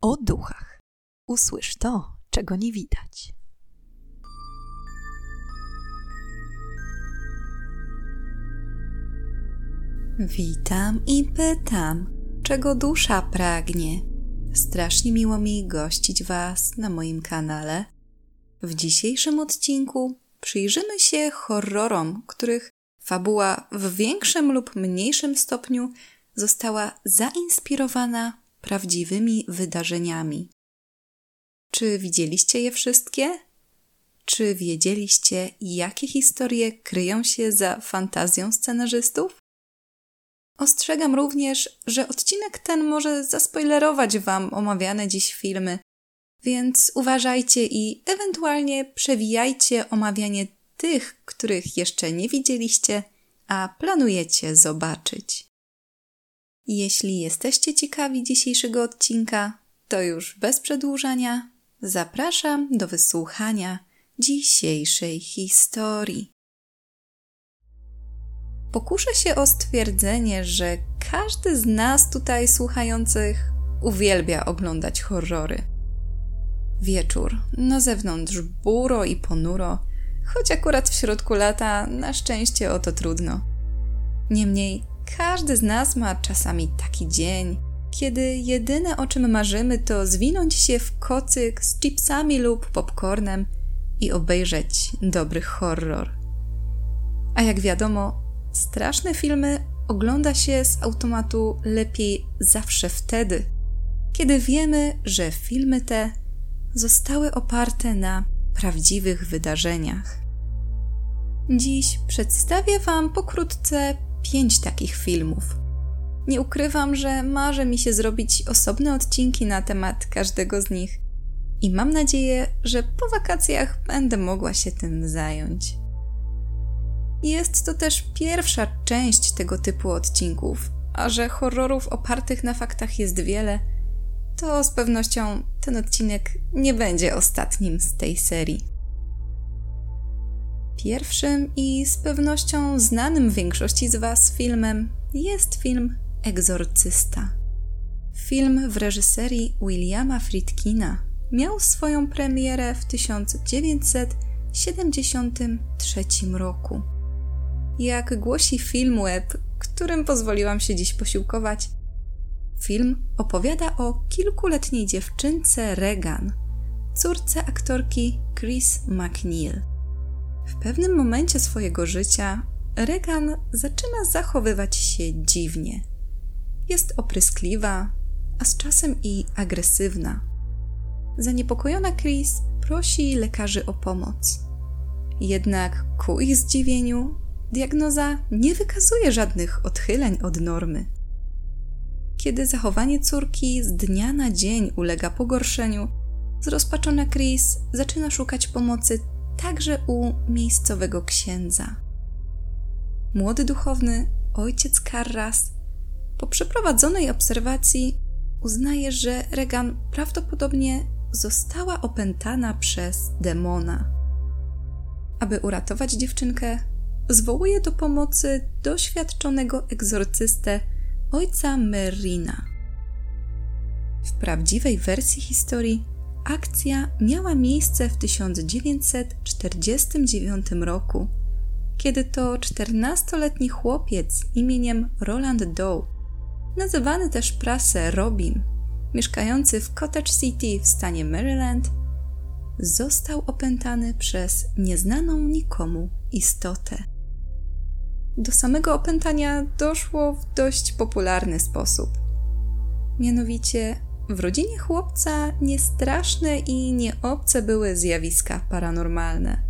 o duchach. Usłysz to, czego nie widać. Witam i pytam, czego dusza pragnie. Strasznie miło mi gościć Was na moim kanale. W dzisiejszym odcinku przyjrzymy się horrorom, których fabuła w większym lub mniejszym stopniu została zainspirowana prawdziwymi wydarzeniami. Czy widzieliście je wszystkie? Czy wiedzieliście, jakie historie kryją się za fantazją scenarzystów? Ostrzegam również, że odcinek ten może zaspoilerować Wam omawiane dziś filmy, więc uważajcie i ewentualnie przewijajcie omawianie tych, których jeszcze nie widzieliście, a planujecie zobaczyć. Jeśli jesteście ciekawi dzisiejszego odcinka, to już bez przedłużania zapraszam do wysłuchania dzisiejszej historii. Pokuszę się o stwierdzenie, że każdy z nas tutaj słuchających uwielbia oglądać horrory. Wieczór, na zewnątrz buro i ponuro, choć akurat w środku lata na szczęście o to trudno. Niemniej każdy z nas ma czasami taki dzień, kiedy jedyne o czym marzymy to zwinąć się w kocyk z chipsami lub popcornem i obejrzeć dobry horror. A jak wiadomo, straszne filmy ogląda się z automatu lepiej zawsze wtedy, kiedy wiemy, że filmy te zostały oparte na prawdziwych wydarzeniach. Dziś przedstawię Wam pokrótce pięć takich filmów. Nie ukrywam, że marzy mi się zrobić osobne odcinki na temat każdego z nich i mam nadzieję, że po wakacjach będę mogła się tym zająć. Jest to też pierwsza część tego typu odcinków, a że horrorów opartych na faktach jest wiele, to z pewnością ten odcinek nie będzie ostatnim z tej serii. Pierwszym i z pewnością znanym większości z Was filmem jest film Egzorcysta. Film w reżyserii Williama Friedkina miał swoją premierę w 1973 roku. Jak głosi film web, którym pozwoliłam się dziś posiłkować, film opowiada o kilkuletniej dziewczynce Regan, córce aktorki Chris McNeil. W pewnym momencie swojego życia Regan zaczyna zachowywać się dziwnie. Jest opryskliwa, a z czasem i agresywna. Zaniepokojona Chris prosi lekarzy o pomoc. Jednak ku ich zdziwieniu, diagnoza nie wykazuje żadnych odchyleń od normy. Kiedy zachowanie córki z dnia na dzień ulega pogorszeniu, zrozpaczona Chris zaczyna szukać pomocy także u miejscowego księdza. Młody duchowny, ojciec Karras, po przeprowadzonej obserwacji uznaje, że Regan prawdopodobnie została opętana przez demona. Aby uratować dziewczynkę, zwołuje do pomocy doświadczonego egzorcystę ojca Merrina. W prawdziwej wersji historii akcja miała miejsce w 1949 roku, kiedy to 14-letni chłopiec imieniem Roland Doe, nazywany też prasę Robim, mieszkający w Cottage City w stanie Maryland, został opętany przez nieznaną nikomu istotę. Do samego opętania doszło w dość popularny sposób. Mianowicie w rodzinie chłopca niestraszne i nieobce były zjawiska paranormalne.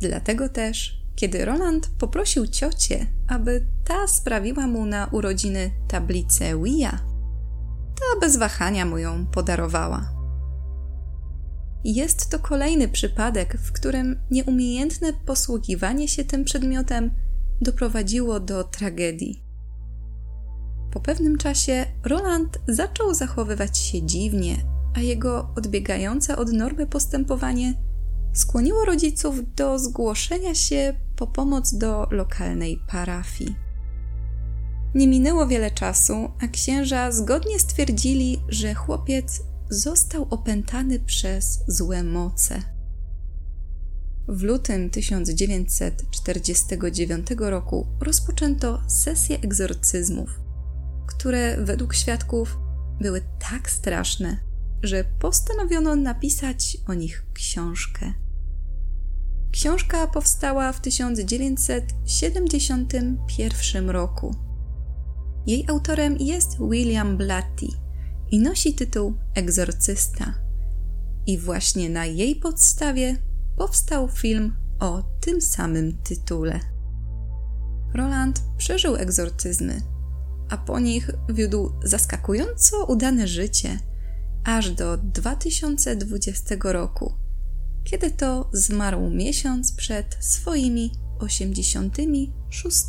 Dlatego też, kiedy Roland poprosił ciocię, aby ta sprawiła mu na urodziny tablicę Wia, ta bez wahania mu ją podarowała. Jest to kolejny przypadek, w którym nieumiejętne posługiwanie się tym przedmiotem doprowadziło do tragedii. Po pewnym czasie Roland zaczął zachowywać się dziwnie, a jego odbiegające od normy postępowanie skłoniło rodziców do zgłoszenia się po pomoc do lokalnej parafii. Nie minęło wiele czasu, a księża zgodnie stwierdzili, że chłopiec został opętany przez złe moce. W lutym 1949 roku rozpoczęto sesję egzorcyzmów, które według świadków były tak straszne, że postanowiono napisać o nich książkę. Książka powstała w 1971 roku. Jej autorem jest William Blatty i nosi tytuł Egzorcysta. I właśnie na jej podstawie powstał film o tym samym tytule. Roland przeżył egzorcyzmy, a po nich wiódł zaskakująco udane życie aż do 2020 roku, kiedy to zmarł miesiąc przed swoimi 86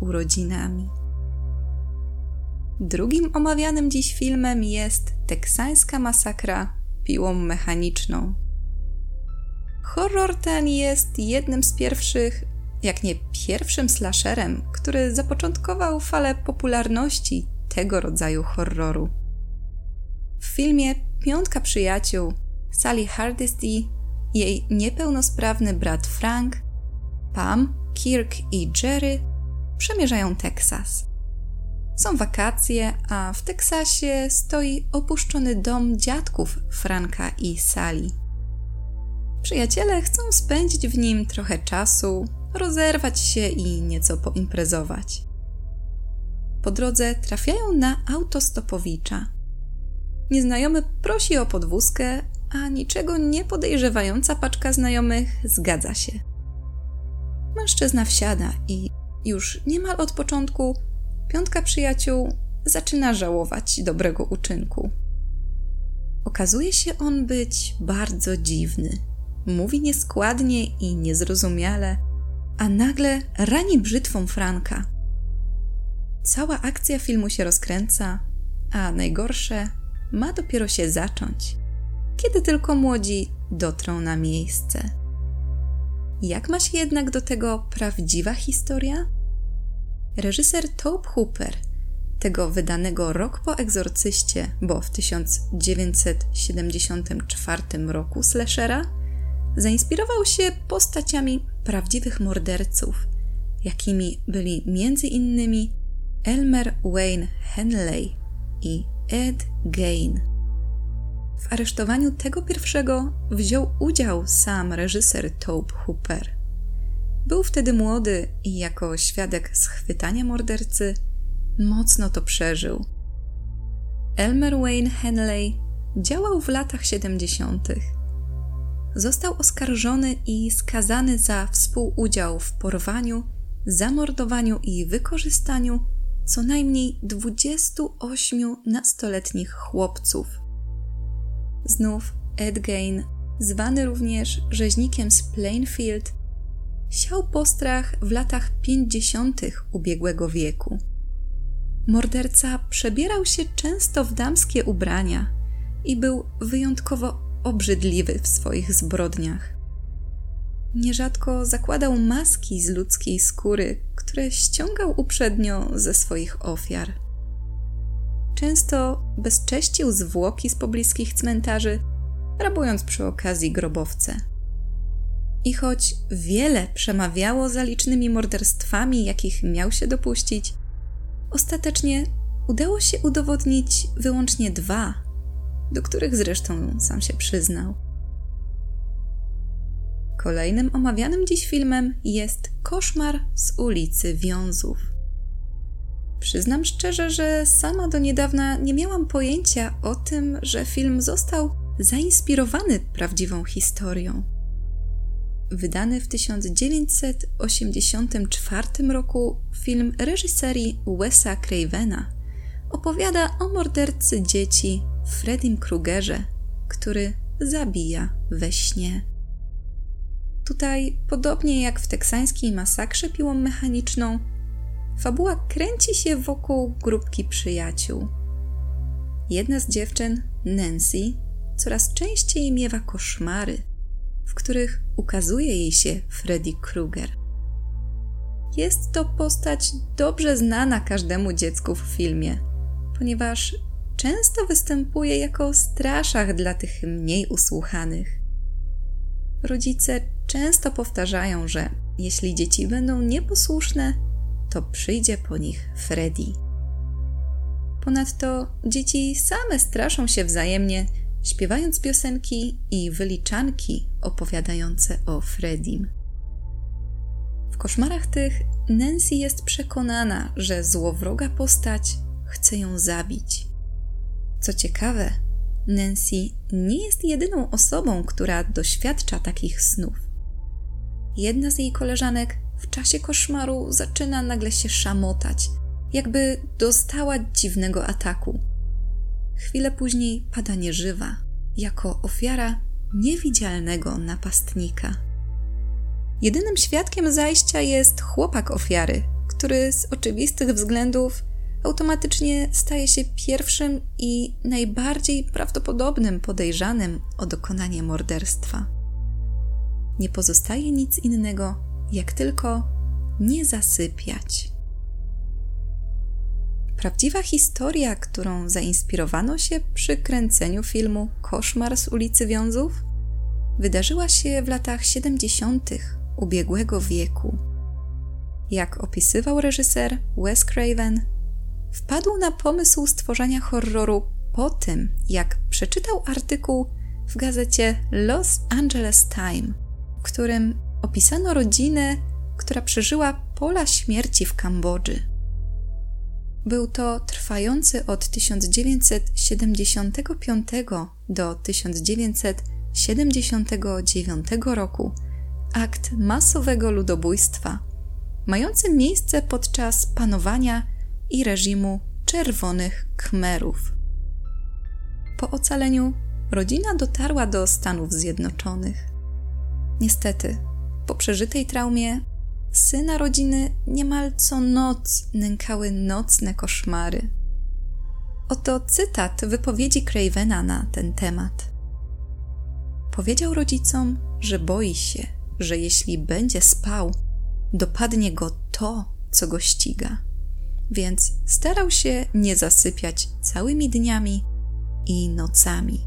urodzinami. Drugim omawianym dziś filmem jest teksańska masakra piłą mechaniczną. Horror ten jest jednym z pierwszych, jak nie pierwszym slasherem, który zapoczątkował falę popularności tego rodzaju horroru. W filmie Piątka Przyjaciół Sally Hardesty, jej niepełnosprawny brat Frank, Pam, Kirk i Jerry przemierzają Teksas. Są wakacje, a w Teksasie stoi opuszczony dom dziadków Franka i Sally. Przyjaciele chcą spędzić w nim trochę czasu, rozerwać się i nieco poimprezować. Po drodze trafiają na autostopowicza. Nieznajomy prosi o podwózkę, a niczego nie podejrzewająca paczka znajomych zgadza się. Mężczyzna wsiada i już niemal od początku piątka przyjaciół zaczyna żałować dobrego uczynku. Okazuje się on być bardzo dziwny. Mówi nieskładnie i niezrozumiale, a nagle rani brzytwą Franka. Cała akcja filmu się rozkręca, a najgorsze ma dopiero się zacząć, kiedy tylko młodzi dotrą na miejsce. Jak ma się jednak do tego prawdziwa historia? Reżyser Tobe Hooper, tego wydanego rok po egzorcyście, bo w 1974 roku slashera, zainspirował się postaciami prawdziwych morderców, jakimi byli m.in. Elmer Wayne Henley i Ed Gein. W aresztowaniu tego pierwszego wziął udział sam reżyser Tobe Hooper. Był wtedy młody i jako świadek schwytania mordercy mocno to przeżył. Elmer Wayne Henley działał w latach 70. Został oskarżony i skazany za współudział w porwaniu, zamordowaniu i wykorzystaniu co najmniej 28 nastoletnich chłopców. Znów Ed Gein, zwany również rzeźnikiem z Plainfield, siał postrach w latach 50. ubiegłego wieku. Morderca przebierał się często w damskie ubrania i był wyjątkowo obrzydliwy w swoich zbrodniach. Nierzadko zakładał maski z ludzkiej skóry, które ściągał uprzednio ze swoich ofiar. Często bezcześcił zwłoki z pobliskich cmentarzy, rabując przy okazji grobowce. I choć wiele przemawiało za licznymi morderstwami, jakich miał się dopuścić, ostatecznie udało się udowodnić wyłącznie dwa, do których zresztą sam się przyznał. Kolejnym omawianym dziś filmem jest Koszmar z ulicy Wiązów. Przyznam szczerze, że sama do niedawna nie miałam pojęcia o tym, że film został zainspirowany prawdziwą historią. Wydany w 1984 roku film reżyserii Wesa Cravena opowiada o mordercy dzieci Freddym Krugerze, który zabija we śnie. Tutaj, podobnie jak w teksańskiej masakrze piłą mechaniczną, fabuła kręci się wokół grupki przyjaciół. Jedna z dziewczyn, Nancy, coraz częściej miewa koszmary, w których ukazuje jej się Freddy Krueger. jest to postać dobrze znana każdemu dziecku w filmie, ponieważ często występuje jako straszach dla tych mniej usłuchanych. Rodzice często powtarzają, że jeśli dzieci będą nieposłuszne, to przyjdzie po nich Freddy. Ponadto dzieci same straszą się wzajemnie, śpiewając piosenki i wyliczanki opowiadające o Freddym. W koszmarach tych Nancy jest przekonana, że złowroga postać chce ją zabić. Co ciekawe, Nancy nie jest jedyną osobą, która doświadcza takich snów. Jedna z jej koleżanek w czasie koszmaru zaczyna nagle się szamotać, jakby dostała dziwnego ataku. Chwilę później pada nieżywa, jako ofiara niewidzialnego napastnika. Jedynym świadkiem zajścia jest chłopak ofiary, który z oczywistych względów automatycznie staje się pierwszym i najbardziej prawdopodobnym podejrzanym o dokonanie morderstwa. Nie pozostaje nic innego, jak tylko nie zasypiać. Prawdziwa historia, którą zainspirowano się przy kręceniu filmu Koszmar z ulicy Wiązów, wydarzyła się w latach 70. ubiegłego wieku. Jak opisywał reżyser Wes Craven, wpadł na pomysł stworzenia horroru po tym, jak przeczytał artykuł w gazecie Los Angeles Time, w którym opisano rodzinę, która przeżyła pola śmierci w Kambodży. Był to trwający od 1975 do 1979 roku akt masowego ludobójstwa, mający miejsce podczas panowania i reżimu czerwonych Khmerów. Po ocaleniu rodzina dotarła do Stanów Zjednoczonych. Niestety, po przeżytej traumie syna rodziny niemal co noc nękały nocne koszmary. Oto cytat wypowiedzi Cravena na ten temat. Powiedział rodzicom, że boi się, że jeśli będzie spał, dopadnie go to, co go ściga. Więc starał się nie zasypiać całymi dniami i nocami.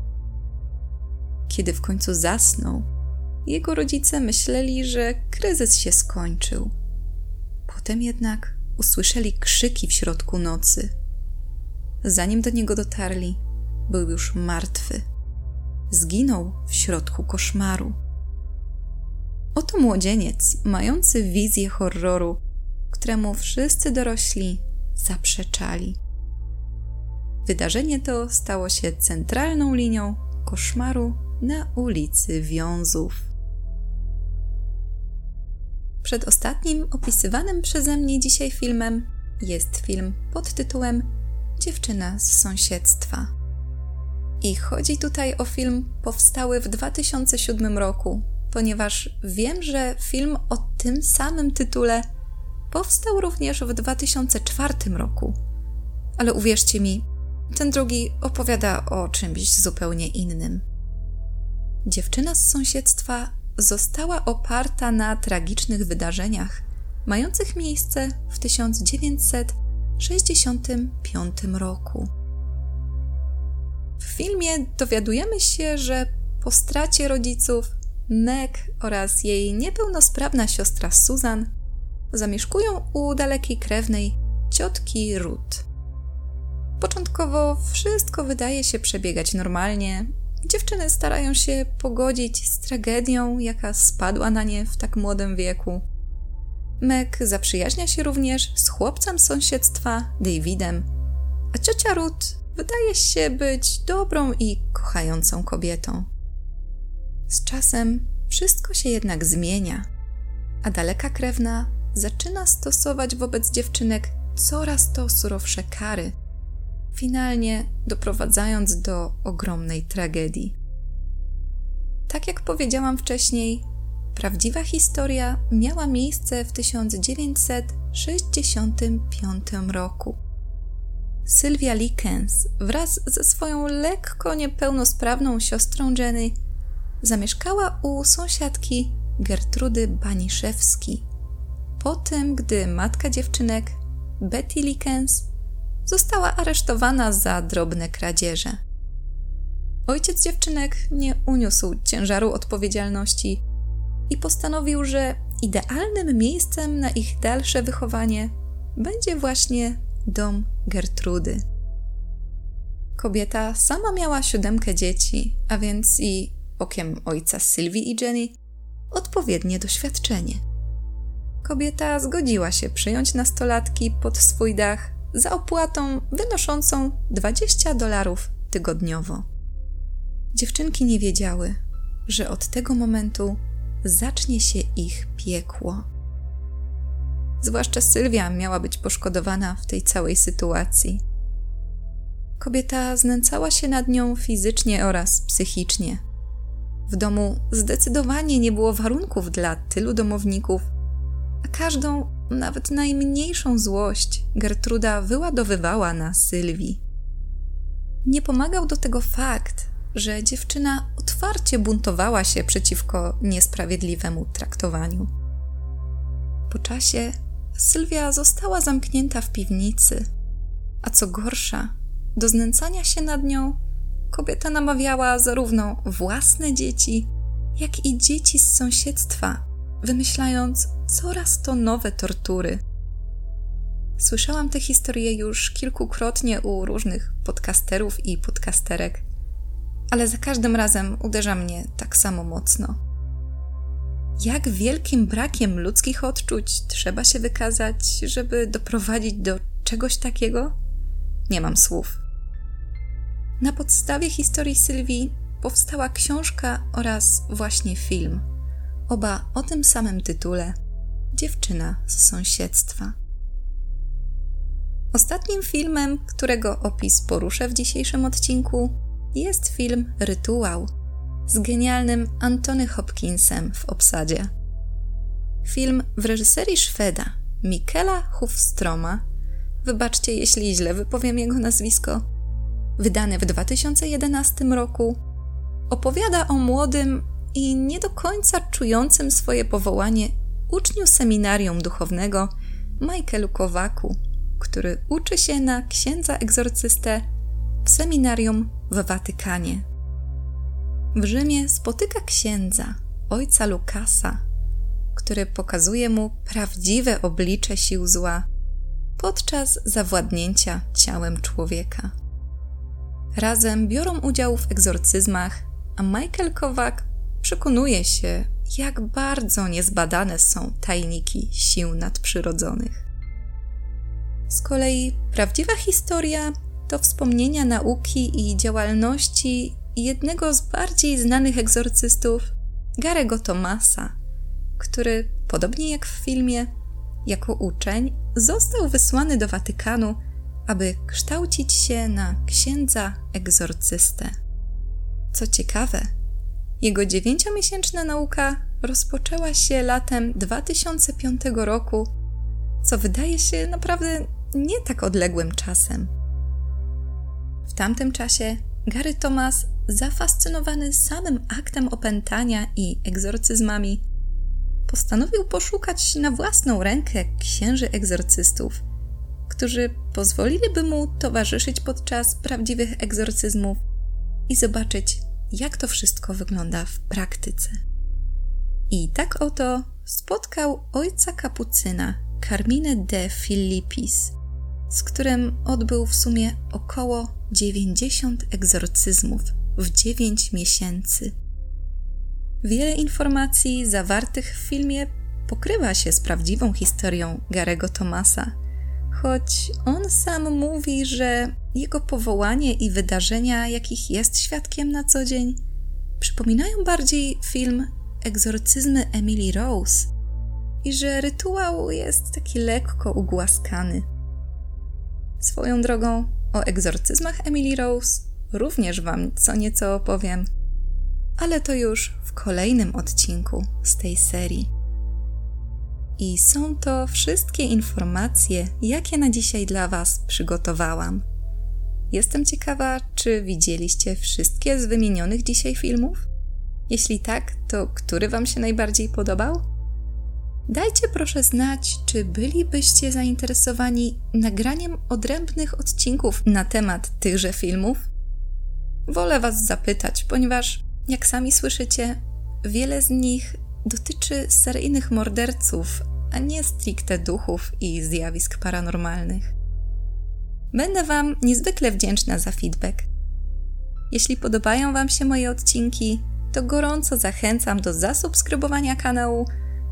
Kiedy w końcu zasnął, jego rodzice myśleli, że kryzys się skończył. Potem jednak usłyszeli krzyki w środku nocy. Zanim do niego dotarli, był już martwy. Zginął w środku koszmaru. Oto młodzieniec, mający wizję horroru, któremu wszyscy dorośli zaprzeczali. Wydarzenie to stało się centralną linią koszmaru na ulicy Wiązów. Przed ostatnim opisywanym przeze mnie dzisiaj filmem jest film pod tytułem Dziewczyna z sąsiedztwa. I chodzi tutaj o film powstały w 2007 roku, ponieważ wiem, że film o tym samym tytule powstał również w 2004 roku. Ale uwierzcie mi, ten drugi opowiada o czymś zupełnie innym. Dziewczyna z sąsiedztwa została oparta na tragicznych wydarzeniach mających miejsce w 1965 roku. W filmie dowiadujemy się, że po stracie rodziców Meg oraz jej niepełnosprawna siostra Susan zamieszkują u dalekiej krewnej ciotki Ruth. Początkowo wszystko wydaje się przebiegać normalnie, Dziewczyny starają się pogodzić z tragedią, jaka spadła na nie w tak młodym wieku. Meg zaprzyjaźnia się również z chłopcem sąsiedztwa, Davidem, a ciocia Ruth wydaje się być dobrą i kochającą kobietą. Z czasem wszystko się jednak zmienia, a daleka krewna zaczyna stosować wobec dziewczynek coraz to surowsze kary – finalnie doprowadzając do ogromnej tragedii. Tak jak powiedziałam wcześniej, prawdziwa historia miała miejsce w 1965 roku. Sylwia Likens wraz ze swoją lekko niepełnosprawną siostrą Jenny zamieszkała u sąsiadki Gertrudy Baniszewski po tym, gdy matka dziewczynek, Betty Likens, została aresztowana za drobne kradzieże. Ojciec dziewczynek nie uniósł ciężaru odpowiedzialności i postanowił, że idealnym miejscem na ich dalsze wychowanie będzie właśnie dom Gertrudy. Kobieta sama miała siódemkę dzieci, a więc i okiem ojca Sylwii i Jenny odpowiednie doświadczenie. Kobieta zgodziła się przyjąć nastolatki pod swój dach za opłatą wynoszącą 20 dolarów tygodniowo. Dziewczynki nie wiedziały, że od tego momentu zacznie się ich piekło. Zwłaszcza Sylwia miała być poszkodowana w tej całej sytuacji. Kobieta znęcała się nad nią fizycznie oraz psychicznie. W domu zdecydowanie nie było warunków dla tylu domowników, a każdą, nawet najmniejszą złość Gertruda wyładowywała na Sylwii. Nie pomagał do tego fakt, że dziewczyna otwarcie buntowała się przeciwko niesprawiedliwemu traktowaniu. Po czasie Sylwia została zamknięta w piwnicy, a co gorsza, do znęcania się nad nią kobieta namawiała zarówno własne dzieci, jak i dzieci z sąsiedztwa, wymyślając coraz to nowe tortury. Słyszałam tę historię już kilkukrotnie u różnych podcasterów i podcasterek, ale za każdym razem uderza mnie tak samo mocno. Jak wielkim brakiem ludzkich odczuć trzeba się wykazać, żeby doprowadzić do czegoś takiego? Nie mam słów. Na podstawie historii Sylwii powstała książka oraz właśnie film. Oba o tym samym tytule Dziewczyna z sąsiedztwa. Ostatnim filmem, którego opis poruszę w dzisiejszym odcinku, jest film Rytuał z genialnym Antony Hopkinsem w obsadzie. Film w reżyserii Szweda Mikela Hufstroma, wybaczcie jeśli źle wypowiem jego nazwisko, wydany w 2011 roku, opowiada o młodym i nie do końca czującym swoje powołanie uczniu seminarium duchownego Michaelu Kowaku, który uczy się na księdza egzorcystę w seminarium w Watykanie. W Rzymie spotyka księdza, ojca Lukasa, który pokazuje mu prawdziwe oblicze sił zła podczas zawładnięcia ciałem człowieka. Razem biorą udział w egzorcyzmach, a Michael Kowak przekonuje się, jak bardzo niezbadane są tajniki sił nadprzyrodzonych. Z kolei prawdziwa historia to wspomnienia nauki i działalności jednego z bardziej znanych egzorcystów, Garego Tomasa, który, podobnie jak w filmie, jako uczeń został wysłany do Watykanu, aby kształcić się na księdza egzorcystę. Co ciekawe, jego dziewięciomiesięczna nauka rozpoczęła się latem 2005 roku, co wydaje się naprawdę nie tak odległym czasem. W tamtym czasie Gary Thomas, zafascynowany samym aktem opętania i egzorcyzmami, postanowił poszukać na własną rękę księży egzorcystów, którzy pozwoliliby mu towarzyszyć podczas prawdziwych egzorcyzmów i zobaczyć, jak to wszystko wygląda w praktyce. I tak oto spotkał ojca kapucyna, Carmine de Filippis, z którym odbył w sumie około 90 egzorcyzmów w 9 miesięcy. Wiele informacji zawartych w filmie pokrywa się z prawdziwą historią Garego Tomasa, choć on sam mówi, że jego powołanie i wydarzenia, jakich jest świadkiem na co dzień, przypominają bardziej film Egzorcyzmy Emily Rose i że rytuał jest taki lekko ugłaskany. Swoją drogą o egzorcyzmach Emily Rose również Wam co nieco opowiem, ale to już w kolejnym odcinku z tej serii. I są to wszystkie informacje, jakie na dzisiaj dla Was przygotowałam. Jestem ciekawa, czy widzieliście wszystkie z wymienionych dzisiaj filmów? Jeśli tak, to który Wam się najbardziej podobał? Dajcie proszę znać, czy bylibyście zainteresowani nagraniem odrębnych odcinków na temat tychże filmów. Wolę Was zapytać, ponieważ, jak sami słyszycie, wiele z nich dotyczy seryjnych morderców, a nie stricte duchów i zjawisk paranormalnych. Będę Wam niezwykle wdzięczna za feedback. Jeśli podobają Wam się moje odcinki, to gorąco zachęcam do zasubskrybowania kanału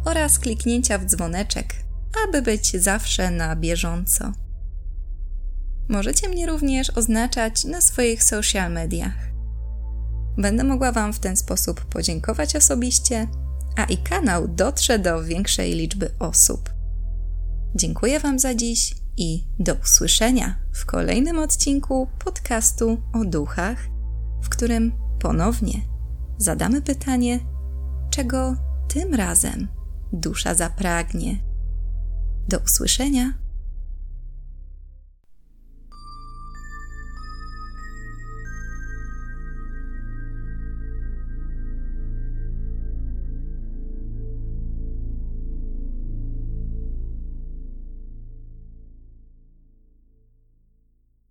oraz kliknięcia w dzwoneczek, aby być zawsze na bieżąco. Możecie mnie również oznaczać na swoich social mediach. Będę mogła Wam w ten sposób podziękować osobiście, a i kanał dotrze do większej liczby osób. Dziękuję Wam za dziś i do usłyszenia w kolejnym odcinku podcastu o duchach, w którym ponownie zadamy pytanie, czego tym razem dusza zapragnie. Do usłyszenia.